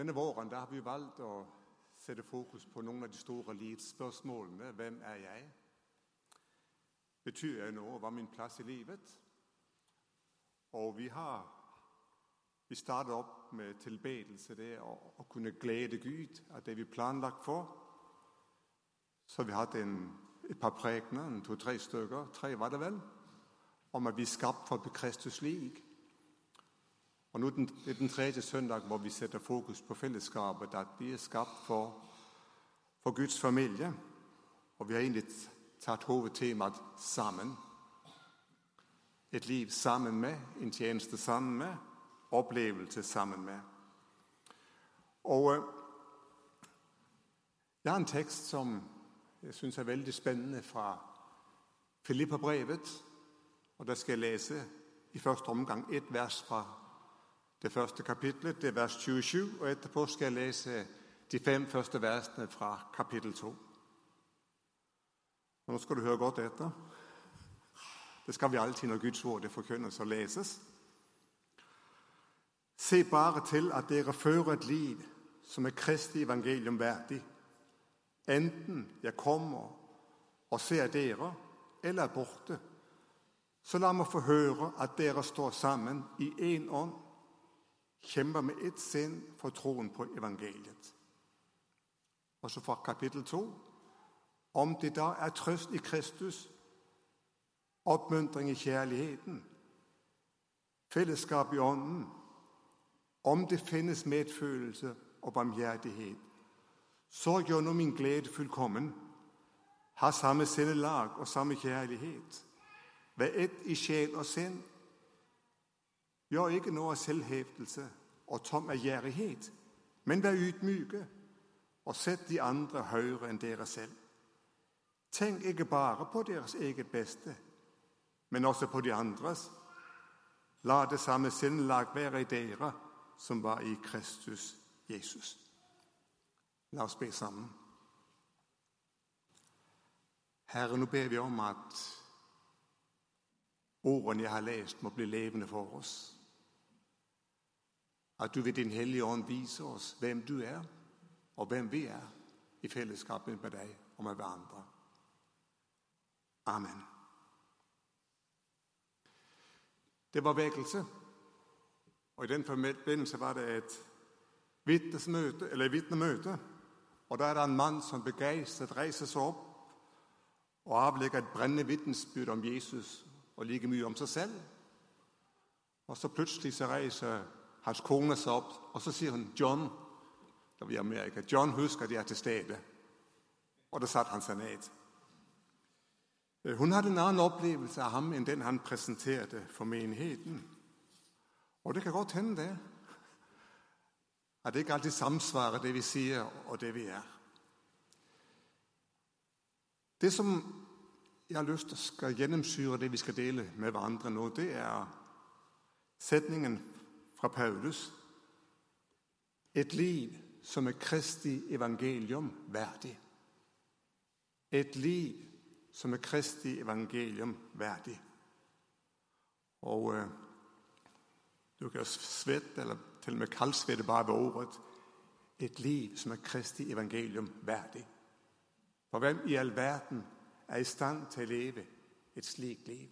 Denne våren har vi valgt å sette fokus på noen av de store livsspørsmålene. Hvem er jeg? Betyr jeg noe? Hva er min plass i livet? Og vi har vi starter opp med tilbedelse, det å, kunne glede Gud av det vi er planlagt for. Så har vi hatt en, et par prekener, to-tre stykker, tre var det vel, om at vi er skapt for å Kristus lik. Og nå den, den tredje søndag hvor vi setter fokus på fellesskapet, at vi er skapt for, for Guds familie. Og vi har egentlig tatt hovedtemaet sammen. Et liv sammen med, en tjeneste sammen med, opplevelse sammen med. Og øh, Jeg har en tekst som jeg syns er veldig spennende fra Filippa-brevet. Og Der skal jeg lese i første omgang ett vers fra det første kapitlet, det er vers 27. Og etterpå skal jeg lese de fem første versene fra kapittel 2. nå skal du høre godt etter. Det skal vi alltid når Guds ord forkynnes og leses. Se bare til at dere fører et liv som er Kristi evangelium verdig. Enten jeg kommer og ser dere, eller er borte. Så la meg få høre at dere står sammen i én ånd, kjemper med ett sinn for troen på evangeliet. Og så fra kapittel to om det da er trøst i Kristus, oppmuntring i kjærligheten, fellesskap i ånden, om det finnes medfølelse og barmhjertighet, så gjør nå min glede fullkommen. Ha samme sinnelag og samme kjærlighet. Vær ett i sjel og sinn. Gjør ikke noe av selvhevdelse og tom ærgjerrighet, men vær ydmyke og sett de andre høyere enn dere selv. Tenk ikke bare på deres eget beste, men også på de andres. La det samme sinnlag være i dere som var i Kristus Jesus. La oss be sammen. Herre, nå ber vi om at ordene jeg har lest, må bli levende for oss. At du ved Din Hellige Ånd viser oss hvem du er, og hvem vi er, i fellesskapet med deg og med hverandre. Amen. Det var vekkelse. Og I den forbindelse var det et vitnemøte. vitnemøte. Og Da er det en mann som begeistret reiser seg opp og avlegger et brennende vitnesbyrd om Jesus og like mye om seg selv. Og Så plutselig så reiser hans kone sa opp, og så sier hun 'John'. Da vi i Amerika. John husker jeg er til stede. Og da satte han seg ned. Hun hadde en annen opplevelse av ham enn den han presenterte for menigheten. Og det kan godt hende det. At det ikke alltid samsvarer det vi sier, og det vi er. Det som jeg har lyst til skal gjennomsyre det vi skal dele med hverandre nå, det er setningen fra Paulus. Et liv som er Kristi evangelium verdig. Et liv som er Kristi evangelium verdig. Og eh, du kan svette, eller til og med kaldsvette bare ved ordet. Et liv som er Kristi evangelium verdig. For hvem i all verden er i stand til å leve et slikt liv?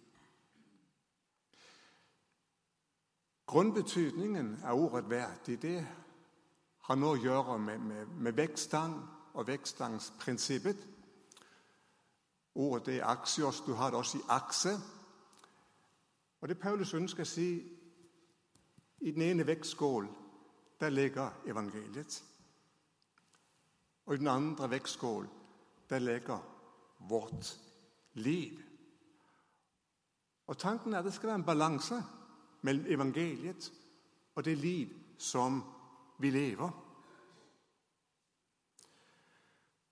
Grunnbetydningen av ordet 'verdig' det har noe å gjøre med, med, med vektstang og vektstangsprinsippet. Ordet det er aksios. Du har det også i akse. Og Det Paulus ønsker å si i den ene vektskål der ligger evangeliet. Og i den andre vektskål der ligger vårt liv. Og Tanken er at det skal være en balanse mellom evangeliet og det liv som vi lever.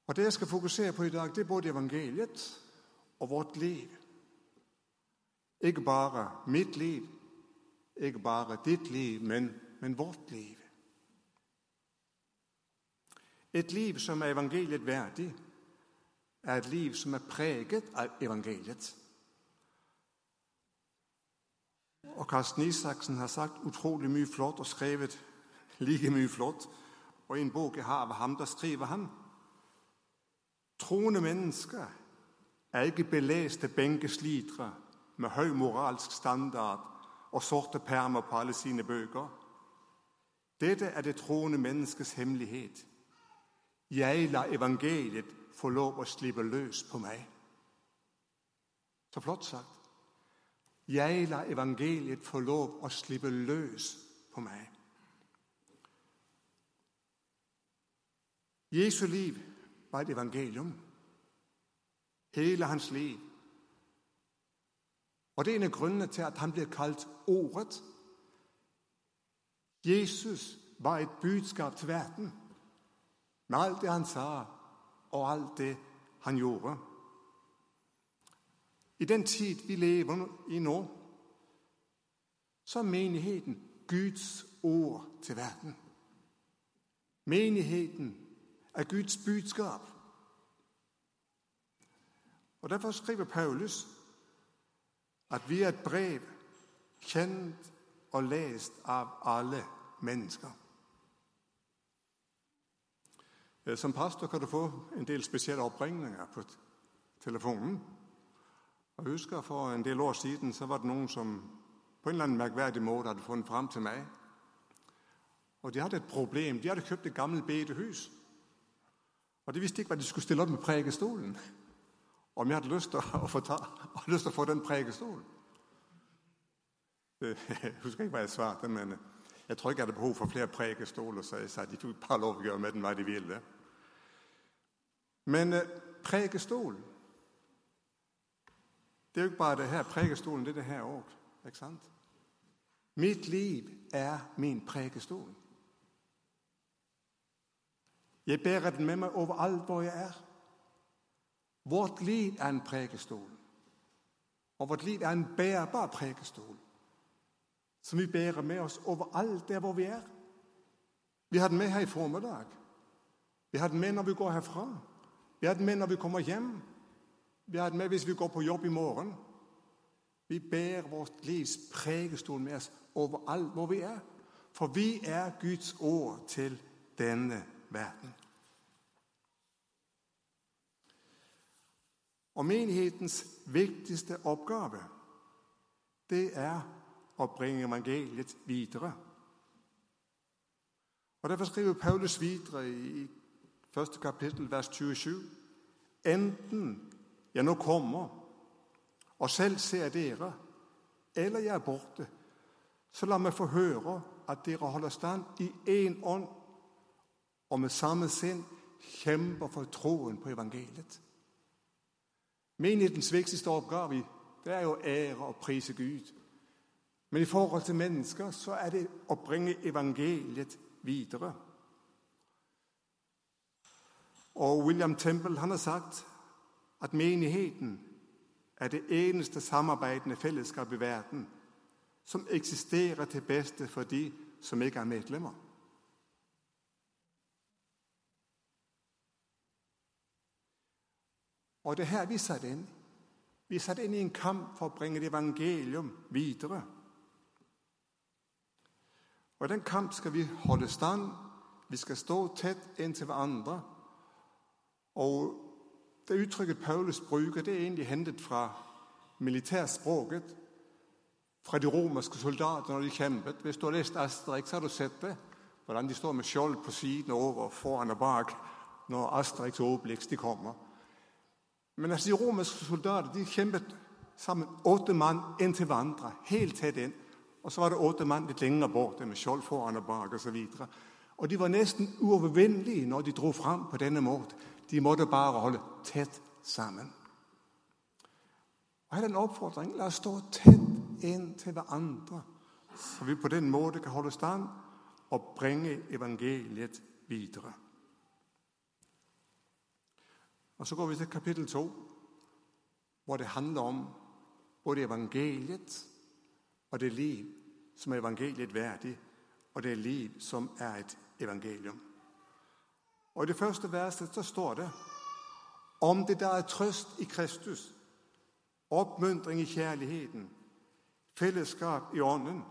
Og Det jeg skal fokusere på i dag, det er både evangeliet og vårt liv. Ikke bare mitt liv, ikke bare ditt liv, men, men vårt liv. Et liv som er evangeliet verdig, er et liv som er preget av evangeliet. Og Karsten Isaksen har sagt utrolig mye flott og skrevet like mye flott og i en bok jeg har av ham, der skriver han Troende mennesker er ikke beleste benkeslitere med høy moralsk standard og sorte permer på alle sine bøker. Dette er det troende menneskes hemmelighet. Jeg lar evangeliet få lov å slippe løs på meg. Så flott sagt. Jeg lar evangeliet få lov å slippe løs på meg. Jesu liv var et evangelium. Hele hans liv. Og Det er en av grunnene til at han blir kalt Ordet. Jesus var et budskap til verden med alt det han sa, og alt det han gjorde. I den tid vi lever i nå, så er menigheten Guds ord til verden. Menigheten er Guds budskap. Og Derfor skriver Paulus at vi er et brev kjent og lest av alle mennesker. Som pastor kan du få en del spesielle oppringninger på telefonen. Jeg husker For en del år siden så var det noen som på en eller annen merkverdig måte hadde funnet fram til meg. Og De hadde et problem. De hadde kjøpt et gammelt bedehus. Og De visste ikke hva de skulle stille opp med prekestolen. Om jeg hadde lyst til å få, ta, lyst til å få den prekestolen. Jeg husker ikke hva jeg svarte, men jeg tror ikke jeg hadde behov for flere prekestoler, så jeg sa de fikk bare lov å gjøre med den hva de ville. Men eh, prekestolen Det er jo ikke bare det her. Prekestolen det er det her òg. Ikke sant? Mitt liv er min prekestol. Jeg bærer den med meg overalt hvor jeg er. Vårt liv er en prekestol. Og vårt liv er en bærbar prekestol som vi bærer med oss overalt der hvor vi er. Vi har den med her i formiddag. Vi har den med når vi går herfra. Vi har den med når vi kommer hjem. Vi har den med hvis vi går på jobb i morgen. Vi bærer vårt livs pregestol med oss overalt hvor vi er. For vi er Guds ord til denne verden. Og menighetens viktigste oppgave, det er å bringe evangeliet videre. Og Derfor skriver Paulus videre i første kapittel, vers 27.: Enten jeg nå kommer og selv ser dere, eller jeg er borte, så la meg få høre at dere holder stand i én ånd og med samme sinn kjemper for troen på evangeliet. Menighetens viktigste oppgave det er jo å ære og prise Gud. Men i forhold til mennesker så er det å bringe evangeliet videre. Og William Temple han har sagt at menigheten er det eneste samarbeidende fellesskap i verden som eksisterer til beste for de som ikke er medlemmer. Og det er her vi satt inn. Vi satt inn i en kamp for å bringe et evangelium videre. Og I den kamp skal vi holde stand. Vi skal stå tett inntil hverandre. Og Det uttrykket Paulus bruker, det er egentlig hentet fra militærspråket. Fra de romerske soldatene når de kjempet. Hvis du har lest Asterix, har du sett det. Hvordan de står med skjold på siden, over, foran og bak når Asterix og Obelix de kommer. Men altså, de romerske soldater de kjempet sammen åtte mann inn til hverandre, helt tett inn. Og så var det åtte mann litt lenger borte med skjold foran og bak osv. Og, så og de var nesten uovervinnelige når de dro fram på denne måten. De måtte bare holde tett sammen. Og Her er en oppfordring. La oss stå tett inn til hverandre, så vi på den måten kan holde stand og bringe evangeliet videre. Og Så går vi til kapittel 2, hvor det handler om både evangeliet og det liv som er evangeliet verdig, og det liv som er et evangelium. Og I det første verset så står det om det der er trøst i Kristus, oppmuntring i kjærligheten, fellesskap i Ånden,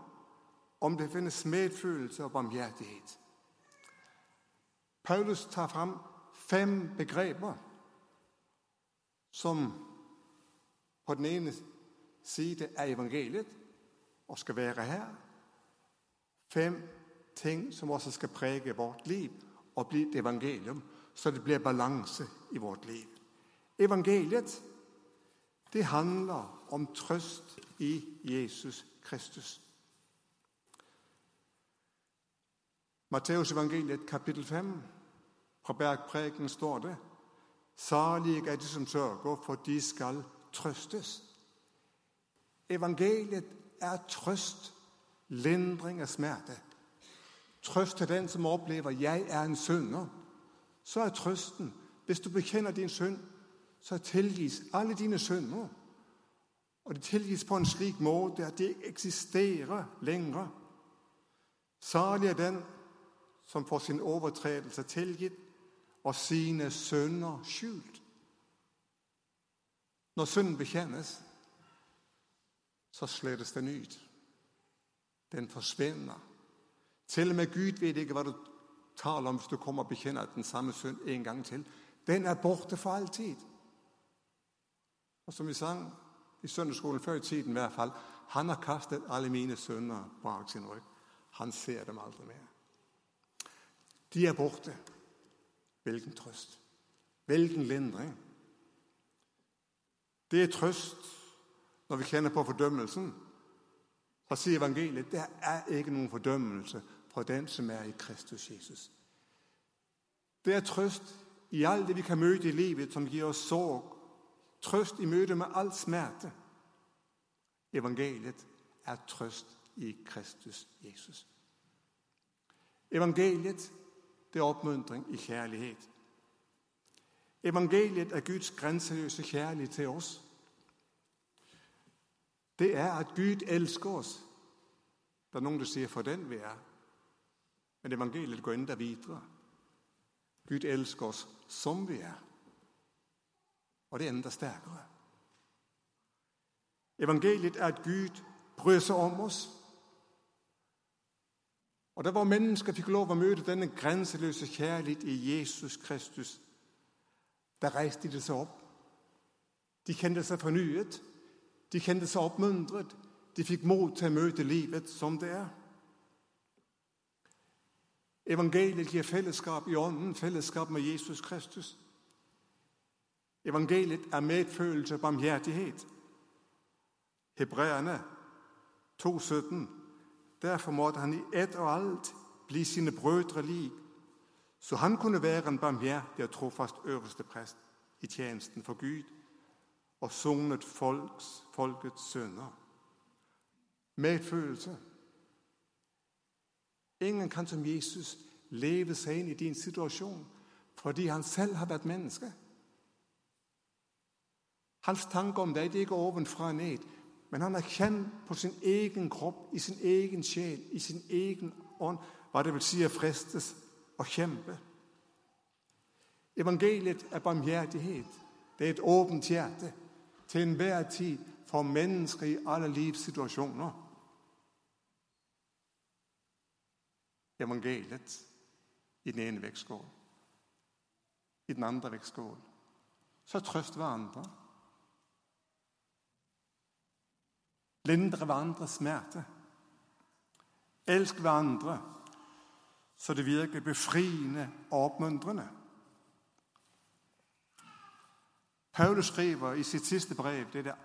om det finnes medfølelse og barmhjertighet. Paulus tar frem fem begreper som på den ene side er evangeliet og skal være her. Fem ting som også skal prege vårt liv og bli et evangelium, så det blir balanse i vårt liv. Evangeliet det handler om trøst i Jesus Kristus. Matteus evangeliet kapittel 5, fra bergpreken står det Salige er de som sørger, for de skal trøstes. Evangeliet er trøst, lindring av smerte. Trøst til den som opplever 'jeg er en synder'. Så er trøsten, hvis du bekjenner din synd, så tilgis alle dine synder. Og det tilgis på en slik måte at det eksisterer lenger. Salig er den som får sin overtredelse tilgitt og sine synder skjult. Når synden bekjennes, så slettes den ut. Den forsvinner. Til og med Gud vet ikke hva du taler om hvis du kommer og bekjenner den samme synd en gang til. Den er borte for alltid. Og som vi sang i søndagsskolen før i tiden i hvert fall, han har kastet alle mine sønner bak sin rygg. Han ser dem aldri mer. De er borte. Hvilken trøst. Hvilken lindring. Det er trøst når vi kjenner på fordømmelsen. Hva sier evangeliet det er ikke noen fordømmelse for den som er i Kristus Jesus. Det er trøst i alt det vi kan møte i livet som gir oss sorg. Trøst i møte med all smerte. Evangeliet er trøst i Kristus Jesus. Evangeliet det er oppmuntring i kjærlighet. Evangeliet er Guds grenseløse kjærlighet til oss. Det er at Gud elsker oss. Det er noen som sier 'for den vi er'. Men evangeliet går enda videre. Gud elsker oss som vi er. Og det er enda sterkere. Evangeliet er at Gud brød seg om oss. Og da hvor mennesker fikk lov å møte denne grenseløse kjærlighet i Jesus Kristus. Da reiste de seg opp. De kjente seg fornyet. De kjente seg oppmuntret. De fikk mot til å møte livet som det er. Evangeliet gir fellesskap i ånden, fellesskap med Jesus Kristus. Evangeliet er medfølelse og barmhjertighet. Hebreerne 2,17 Derfor måtte han i ett og alt bli sine brødre lik, så han kunne være en barmhjertig og trofast øverste prest i tjenesten for Gud og sonet folks, folkets sønner. Medfølelse. Ingen kan som Jesus leve seg inn i din situasjon fordi han selv har vært menneske. Hans tanker om deg er ikke ovenfra og ned. Men han har kjent på sin egen kropp, i sin egen sjel, i sin egen ånd, hva det vil si å frestes og kjempe. Evangeliet er barmhjertighet. Det er et åpent hjerte til enhver tid for mennesker i alle livssituasjoner. Evangeliet i den ene vektskål. I den andre vektskål. Så trøst hverandre. lindre hverandres smerte. Elsk hverandre så det virker befriende og oppmuntrende. Paulus skriver i sitt siste brev, det er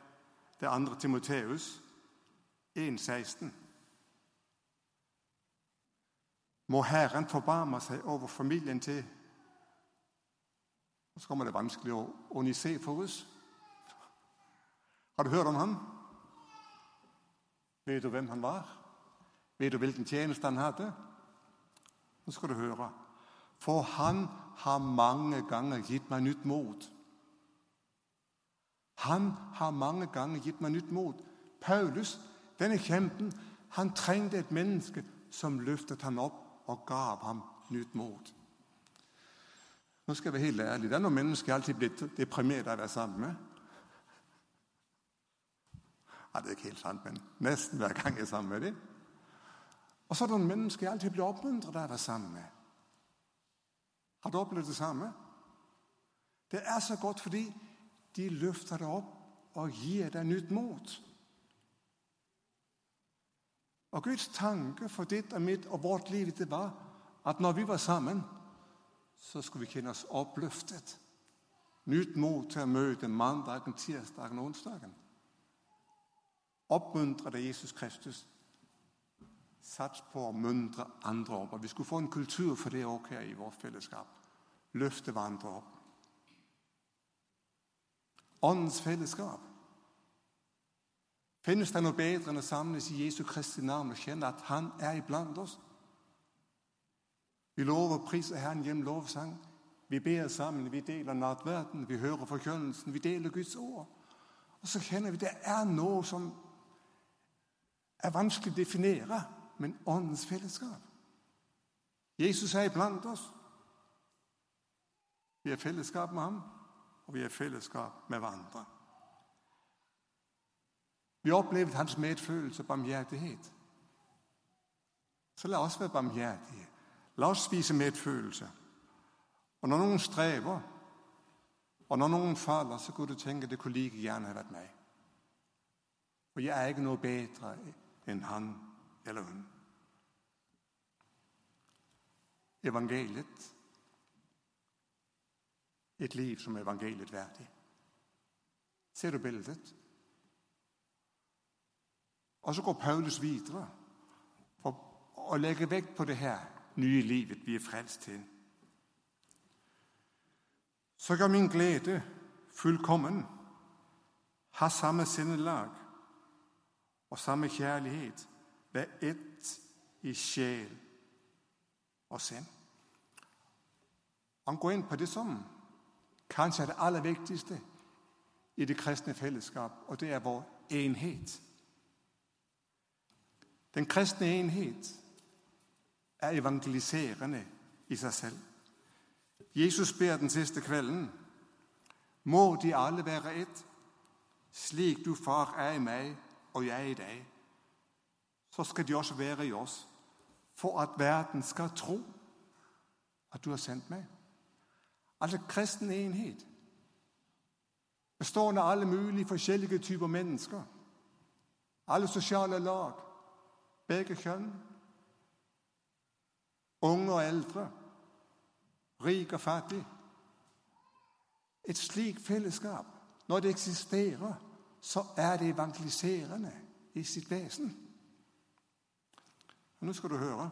det andre Timoteus, 1,16. Må Herren forbarme seg over familien til Så kommer det vanskelig å Oniseforus. Har du hørt om ham? Vet du hvem han var? Vet du hvilken tjeneste han hadde? Nå skal du høre. For han har mange ganger gitt meg nytt mot. Han har mange ganger gitt meg nytt mot. Paulus, denne kjempen, han trengte et menneske som løftet ham opp og gav ham nytt mot. Nå skal jeg være helt ærlig. Det er noen mennesker alltid blitt deprimert av å være sammen med. Ja, det er ikke helt sant, men nesten hver gang jeg er sammen med dem. Og så er det noen mennesker jeg alltid blir oppmuntret av å være sammen med. Har du opplevd det samme? Det er så godt fordi de løfter deg opp og gir deg nytt mot. Og Guds tanke for ditt og mitt og vårt liv det var at når vi var sammen, så skulle vi kjenne oss oppløftet. Nytt mot til å møte mandagen, tirsdagen og onsdagen. Oppmuntret av Jesus Kristus. Sats på å muntre andre opp. Og Vi skulle få en kultur for det òg her i vårt fellesskap. Løfte hverandre opp. Åndens fellesskap. Finnes det noe bedre enn å samles i Jesu Kristi navn og kjenne at Han er iblant oss? Vi lover og priser Herren gjennom lovsang. Vi ber sammen, vi deler nattverden, vi hører forkynnelsen, vi deler Guds ord. Og så kjenner vi at det er noe som er vanskelig å definere, men åndens fellesskap. Jesus er iblant oss. Vi er fellesskap med ham, og vi er fellesskap med hverandre. Vi har opplevd hans medfølelse og barmhjertighet. Så la oss være barmhjertige. La oss vise medfølelse. Og når noen strever, og når noen faller, så kunne du tenke det kunne like gjerne ha vært meg. Og jeg er ikke noe bedre enn han eller hun. Evangeliet et liv som evangeliet verdig. Ser du bildet? Og så går Paulus videre for å legge vekt på det her nye livet vi er frelst til. Så gjør min glede fullkommen, ha samme sinnelag og samme kjærlighet, vær ett i sjel og sinn. Han går inn på det som kanskje er det aller viktigste i det kristne fellesskap, og det er vår enhet. Den kristne enhet er evangeliserende i seg selv. Jesus ber den siste kvelden må de alle være ett, slik du, far, er i meg og jeg i deg. Så skal de også være i oss, for at verden skal tro at du har sendt meg. Altså kristen enhet, bestående av alle mulige forskjellige typer mennesker. Alle sosiale lag, begge kjønn, unge og eldre, rik og fattig. Et slikt fellesskap, når det eksisterer, så er det evangeliserende i sitt vesen. Og Nå skal du høre.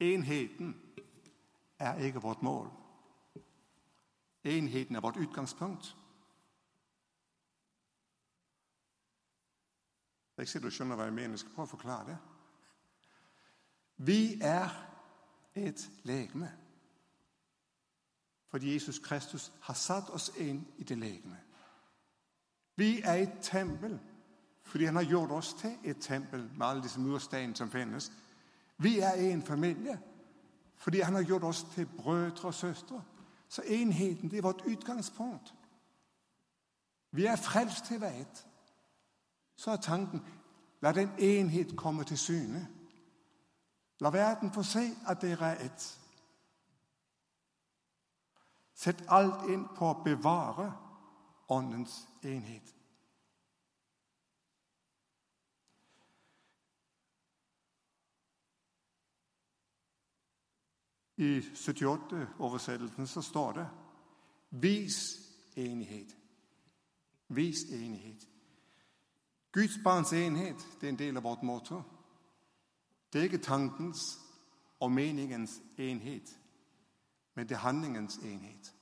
Enheten er ikke vårt mål. Enheten er vårt utgangspunkt. Er ikke sikkert du skjønner hva jeg mener. Jeg skal prøve å forklare det. Vi er et legeme. Fordi Jesus Kristus har satt oss inn i det legeme. Vi er et tempel fordi han har gjort oss til et tempel med alle disse mursteinene som finnes. Vi er en familie fordi han har gjort oss til brødre og søstre. Så enheten det er vårt utgangspunkt. Vi er frelst til veit. Så er tanken la den enhet komme til syne. La verden få se at dere er ett. Sett alt inn på å bevare Åndens enhet. I 78-oversettelsen så står det 'vis enighet'. Vis enighet. Guds barns enhet det er en del av vårt motto. Det er ikke tankens og meningens enhet, men det er handlingens enhet.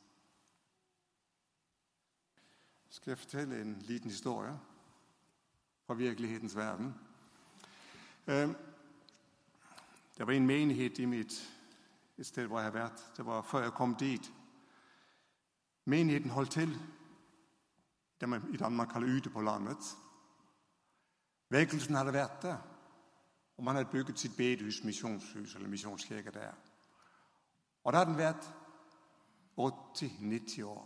Skal jeg fortelle en liten historie fra virkelighetens verden? Det var en menighet i mitt et sted hvor jeg har vært. Det var før jeg kom dit. Menigheten holdt til det man i Danmark kaller ute på landet. Vekkelsen hadde vært der. Og man hadde bygget sitt bedehus, misjonshus eller misjonskirke der. Og da hadde den vært 80-90 år.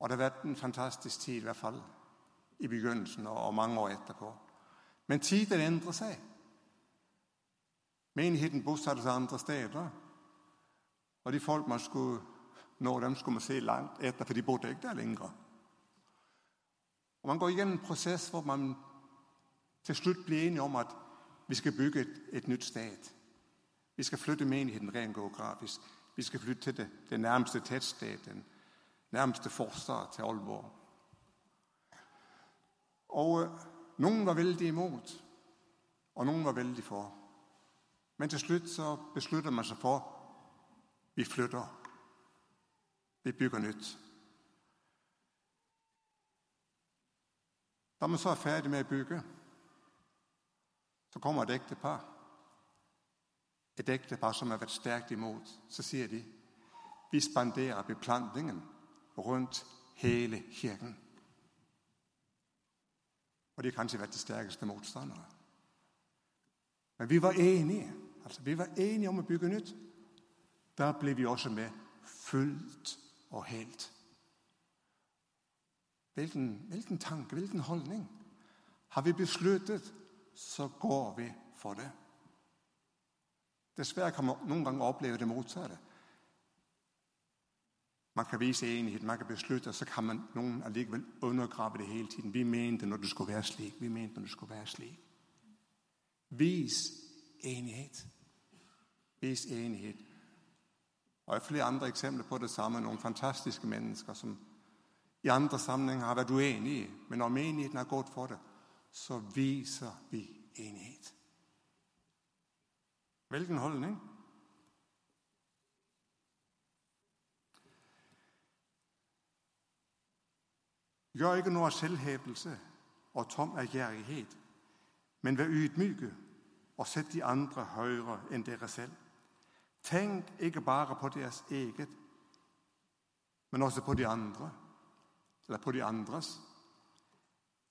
Og det har vært en fantastisk tid, i hvert fall i begynnelsen og mange år etterpå. Men tiden endrer seg. Menigheten bosatte seg andre steder. Og de folk, man skulle nå dem, skulle man se langt etter, for de bodde ikke der længere. Og man går igennem en prosess hvor man til slutt blir enige om, at vi skal bygge et, et nytt stat. Vi skal flytte menigheten rent geografisk. Vi skal flytte til det, det nærmeste tettsted, den nærmeste forstad til Aalborg. Og øh, nogen var veldig imot, og noen var veldig for. Men til slutt så beslutter man seg for, vi flytter. Vi bygger nyt. Da man så er ferdig med å bygge, så kommer et ektepar. Et ektepar som har vært sterkt imot. Så sier de, vi spanderer beplantningen rundt hele kirken. Og de har kanskje vært de sterkeste motstandere. Men vi var enige. Altså, vi var enige om å bygge nytt. Der ble vi også med fullt og helt. Hvilken, hvilken tanke, hvilken holdning? Har vi besluttet, så går vi for det. Desværre kan man noen ganger oppleve det motsatte. Man kan vise enighet, man kan beslutte, og så kan man noen allikevel undergrave det hele tiden. Vi mente, når det skulle være slik. Vi mente, når det skulle være slik. Vis enighet. Vis enighet. Og jeg har flere andre eksempler på det samme. Noen fantastiske mennesker, som i andre sammenhenger har vært uenige. Men når menigheten har gått for det, så viser vi enighet. Hvilken holdning? Gjør ikke noe av selvhevelse og tom ærgjerrighet, men vær ydmyke og sett de andre høyere enn dere selv. Tenk ikke bare på deres eget, men også på de andre, eller på de andres.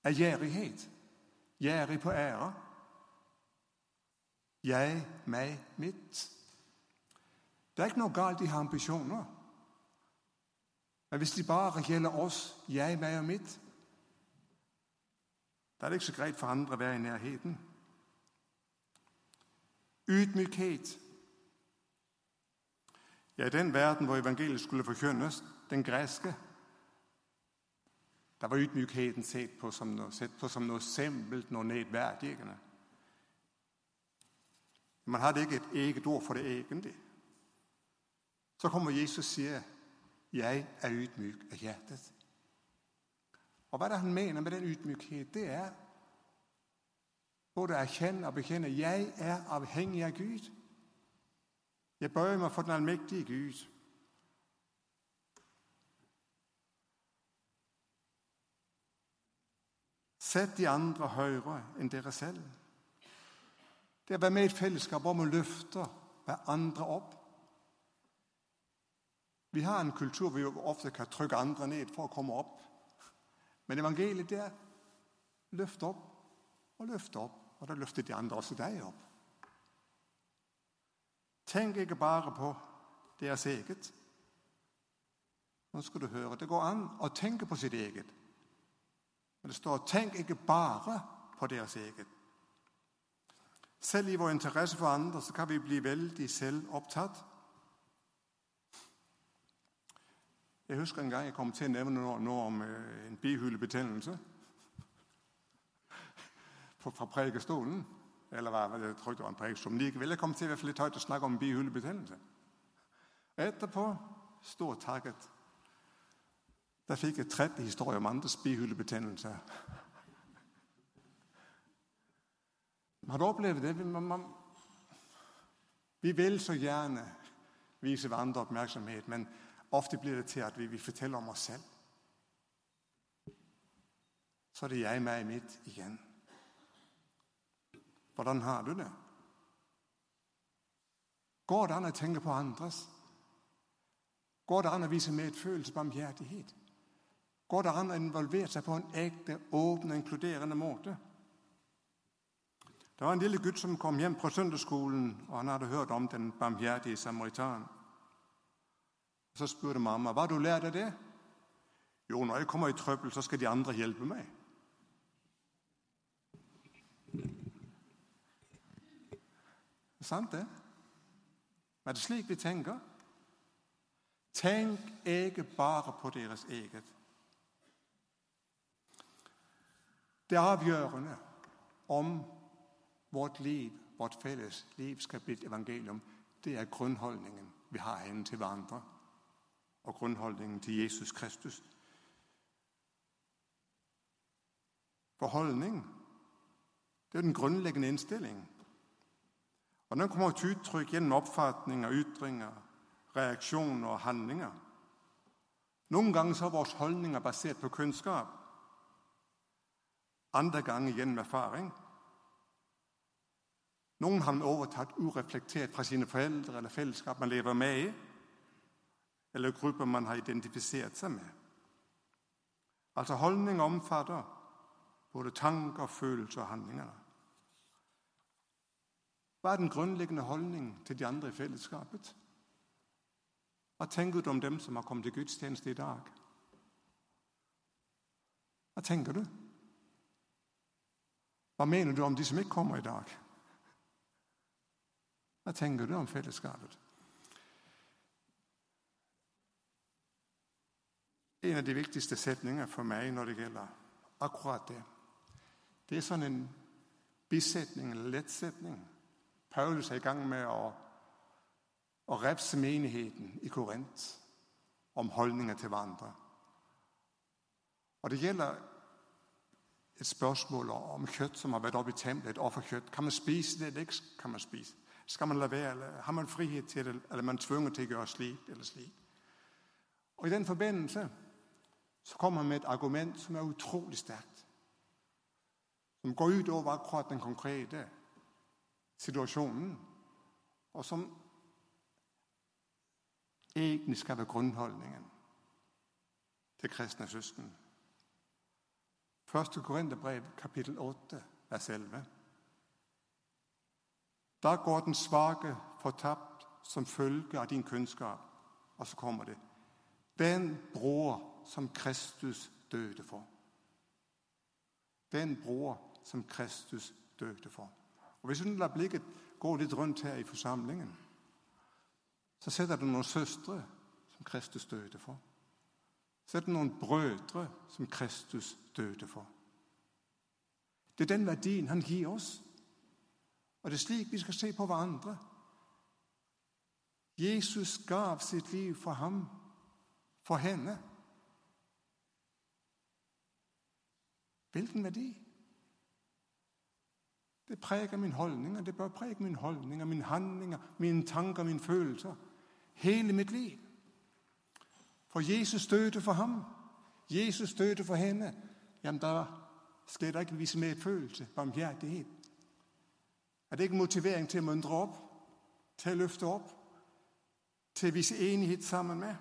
er gjerrighet. gjerrig på ære. Jeg, meg, mitt. Det er ikke noe galt, i å ha ambisjoner. Men hvis de bare gjelder oss, jeg, meg og mitt, da er det ikke så greit for andre å være i nærheten. Ydmykhet. Ja, i den verden, hvor evangeliet skulle forkynnes, den græske, der var ydmykheten sett på som noe, sett på som noe simpelt, noe nedværdigende. Man hadde ikke et eget ord for det egentlige. Så kommer Jesus og sier, jeg er ydmyk av hjertet. Og Hva er det han mener med den ydmykhet? det er både at erkjenne og bekjenne jeg er avhengig av Gud. Jeg bøyer meg for den allmektige Gud. Sæt de andre høyere enn dere selv. Det at være med i et fellesskap om å løfte hver andre op. Vi har en kultur, hvor vi ofte kan trykke andre ned for å komme opp. Men evangeliet det er, løft opp og løft opp, og da løfter de andre også deg opp. Tenk ikke bare på deres eget. Nå skal du høre, det går an å tenke på sitt eget. Men det står, 'tenk ikke bare på deres eget. Selv i vår interesse for andre, så kan vi bli veldig selv optatt. Jeg husker en gang, jeg kom til å nevne noe, om øh, en bihulebetennelse fra prekestolen. Eller hva jeg tror, det var en prædikestol. Men likevel, jeg kom til i hvert fall litt høyt å snakke om en bihulebetændelse. Etterpå, stor takket, der fik jeg 30 historier om andres bihulebetændelser. Har du oplevet det? Man, man, vi vil så gjerne vise hverandre oppmerksomhet, men Ofte blir det til, at vi, vi forteller om oss selv. Så er det jeg med i mitt igjen. Hvordan har du det? Går det an å tenke på andres? Går det an å vise med et følelse barmhjertighed? Går det an å involvere seg på en ekte, åpen og inkluderende måte? Det var en lille gutt som kom hjem fra søndagsskolen, og han hadde hørt om den barmhjertige samaritan. Så spurte mamma, hva du lært av det? Jo, når jeg kommer i trøbbel, så skal de andre hjelpe meg. Det er sant, det? Men er det slik vi tenker? Tenk ikke bare på deres eget. Det er avgjørende om vårt liv, vårt felles liv, skal bli et evangelium, det er grunnholdningen vi har henne til hverandre, og grunnholdningen til Jesus Kristus. For holdning det er den grunnleggende innstilling. Og Den kommer til uttrykk gjennom oppfatninger, ytringer, reaksjoner og handlinger. Noen ganger er våre holdninger basert på kunnskap. Andre ganger gjennom erfaring. Noen har man overtatt ureflektert fra sine foreldre eller fellesskap man lever med i, eller grupper man har identifisert seg med. Altså holdninger omfatter både tanker, følelser og handlinger. Hva er den grunnleggende holdning til de andre i fellesskapet? Hva tenker du om dem som har kommet til gudstjeneste i dag? Hva tenker du? Hva mener du om de som ikke kommer i dag? Hva tenker du om fellesskapet? En av de viktigste setningene for meg når det gjelder akkurat det, det er sånn en bisetning en lettsetning. Paulus er i gang med å, å refse menigheten i Korint om holdninger til hverandre. Og Det gjelder et spørsmål om kjøtt som har vært oppe i tempelet, et offerkjøtt. Kan man spise det, eller ikke kan man spise? Skal man la være, eller Har man frihet til det, eller er man tvunget til å gjøre slik eller slik? Og I den forbindelse så kommer han med et argument som er utrolig sterkt. Som går ut over akkurat den konkrete situasjonen, og som egentlig skal være grunnholdningen til kristne søsken. Første Korinterbrev, kapittel 8, vers 11. Da går den svake fortapt som følge av din kunnskap. Og så kommer det Den bror som Kristus døde for. Den bror som Kristus døde for. Og Hvis du lar blikket gå litt rundt her i forsamlingen, så setter du noen søstre som Kristus døde for. Så er det noen brødre som Kristus døde for. Det er den verdien han gir oss. Og det er slik vi skal se på hverandre. Jesus gav sitt liv for ham, for henne. Hvilken verdi? Det preger min holdning, og det bør prege min holdning, mine handlinger, mine tanker, mine følelser. Hele mitt liv. For Jesus døde for ham. Jesus døde for henne. Jamen, da skal der ikke vise medfølelse, barmhjertighet. Er det ikke motivering til å muntre opp, til å løfte opp, til å vise enighet sammen med?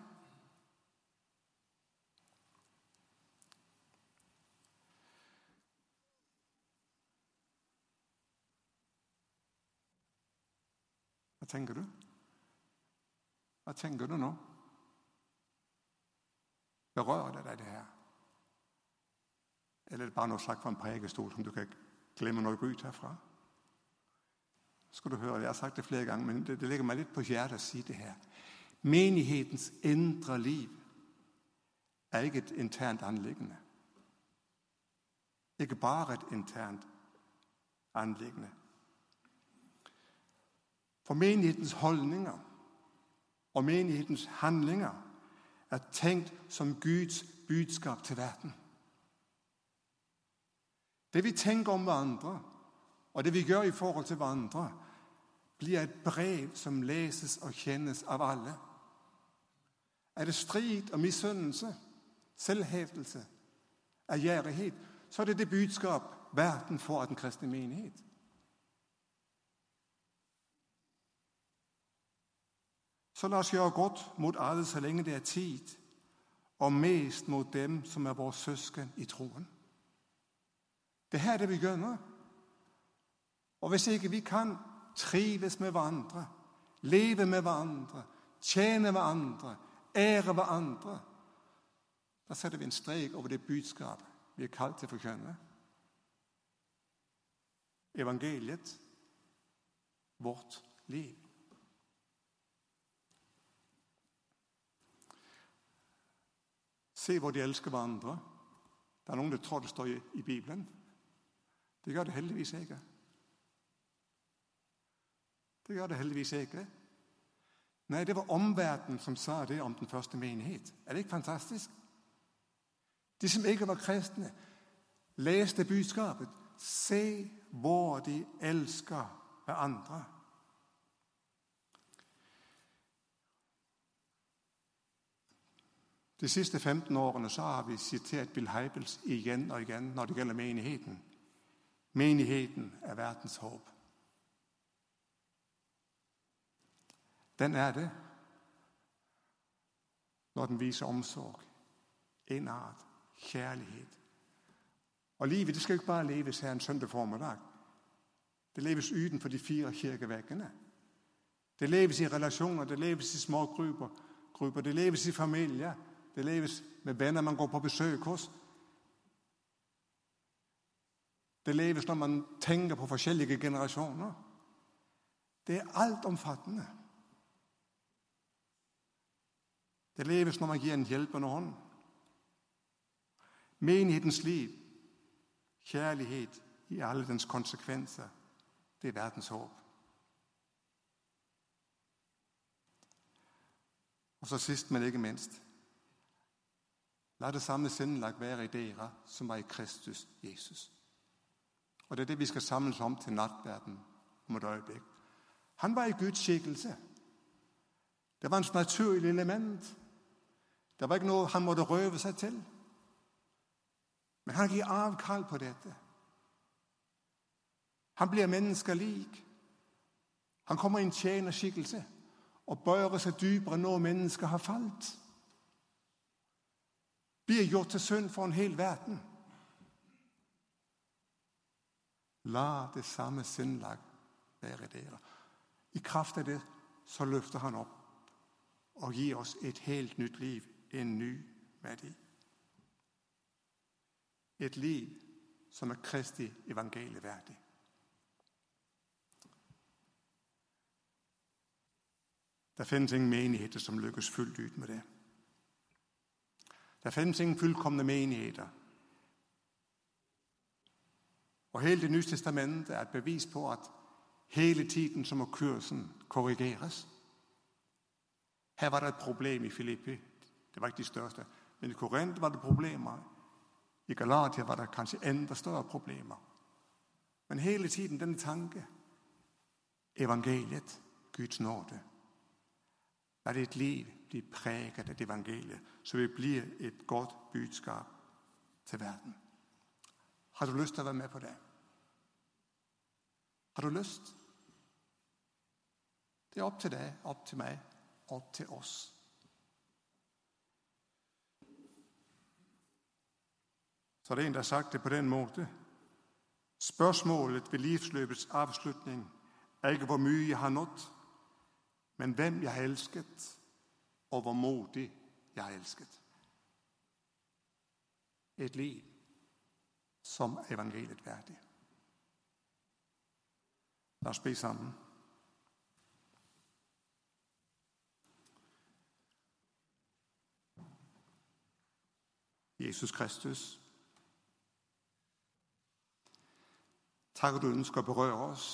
Hva tenker du? Hva tenker du nå? Berører det deg, det her? Eller er det bare noe sagt fra en prekestol som du kan glemme noe ut herfra? Skal du høre, Jeg har sagt det flere ganger, men det, det ligger meg litt på hjertet å si det her. Menighetens indre liv er ikke et internt anliggende. Ikke bare et internt anliggende. For menighetens holdninger og menighetens handlinger er tenkt som Guds budskap til verden. Det vi tenker om hverandre, og det vi gjør i forhold til hverandre, blir et brev som leses og kjennes av alle. Er det strid og misunnelse, selvhevdelse, ærgjerrighet, så er det det budskap verden får av den kristne menighet. Så la oss gjøre godt mot alle så lenge det er tid, og mest mot dem som er våre søsken i troen. Det er her det begynner. Og hvis ikke vi kan trives med hverandre, leve med hverandre, tjene hverandre, ære hverandre, da setter vi en strek over det budskapet vi er kalt til å forkynne. Evangeliet, vårt liv. Se hvor de elsker hverandre. Det er noen som tror det står i, Bibelen. Det gjør det heldigvis ikke. Det gjør det heldigvis ikke. Nei, det var omverdenen som sa det om den første menighet. Er det ikke fantastisk? De som ikke var kristne, leste budskapet. Se hvor de elsker hverandre. De siste 15 årene så har vi sitert Bill Heibels igjen og igjen når det gjelder menigheten. Menigheten er verdens håp. Den er det når den viser omsorg, innart, kjærlighet. Og livet det skal ikke bare leves her en søndag formiddag. Det leves utenfor de fire kirkeveggene. Det leves i relasjoner, det leves i små grupper, det leves i familier, det leves med venner man går på besøk hos. Det leves når man tenker på forskjellige generasjoner. Det er altomfattende. Det leves når man gir en hjelpende hånd. Menighetens liv, kjærlighet i alle dens konsekvenser, det er verdens håp. Og så sist, men ikke minst La det samme sinnelag være i dere som var i Kristus Jesus. Og Det er det vi skal samles om til nattverden om et øyeblikk. Han var i Guds skikkelse. Det var hans naturlige element. Det var ikke noe han måtte røve seg til. Men han gir avkall på dette. Han blir mennesker lik. Han kommer i en tjenerskikkelse og bøyer seg dypere nå mennesker har falt. Blir gjort til synd for en hel verden. La det samme sinnlag være dere. I kraft av det så løfter han opp og gir oss et helt nytt liv en ny verdi. Et liv som er Kristi evangelie verdig. Det finnes ingen menigheter som lykkes fullt ut med det. Det finnes ingen fullkomne menigheter. Og Hele Det nye testamentet er et bevis på at hele tiden så må kursen korrigeres. Her var det et problem i Filippi. Det var ikke de største. Men i Korint var det problemer. I Galatia var det kanskje enda større problemer. Men hele tiden denne tanke evangeliet, Guds nåde. Vær det et liv bli preget av evangeliet, så vi blir et godt budskap til verden. Har du lyst til å være med på det? Har du lyst? Det er opp til deg, opp til meg, opp til oss. Så det er en, der har sagt det på den måte. Spørsmålet ved livsløpets avslutning er ikke hvor mye jeg har nådd, men hvem jeg har elsket, og hvor modig jeg har elsket. Et liv som evangeliet verdig. La oss be sammen. Jesus Kristus, Takk at du ønsker å berøre oss.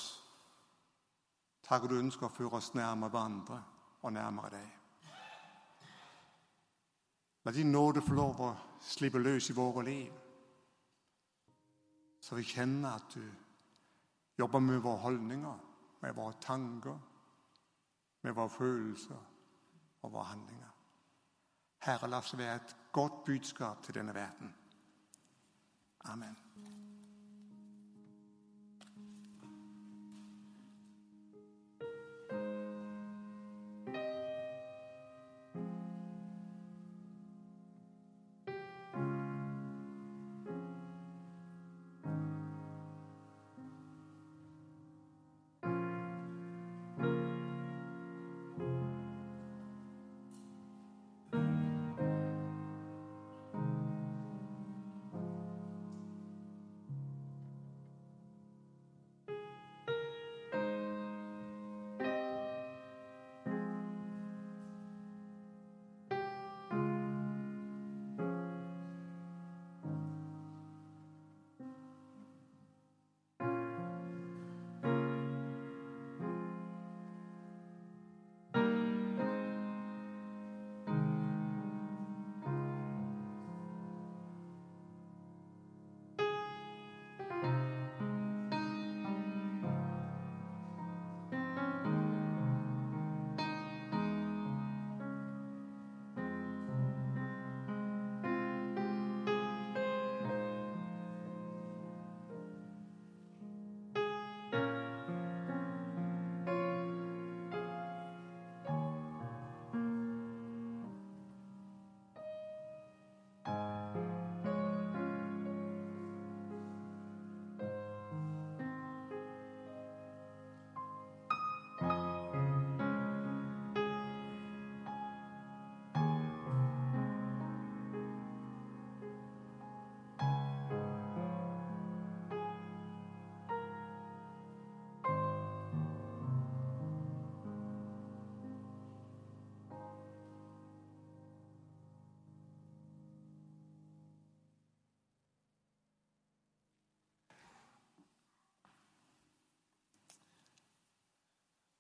Takk at du ønsker å føre oss nærmere hverandre og nærmere deg. La din nåde få lov å slippe løs i våre liv, så vi kjenner at du jobber med våre holdninger, med våre tanker, med våre følelser og våre handlinger. Herre, la oss være et godt budskap til denne verden. Amen.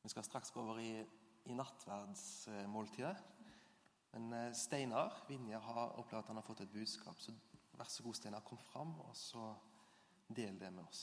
Vi skal straks gå over i, i nattverdsmåltidet. Men eh, Steinar Vinje har opplevd at han har fått et budskap. Så vær så god, Steinar, kom fram, og så del det med oss.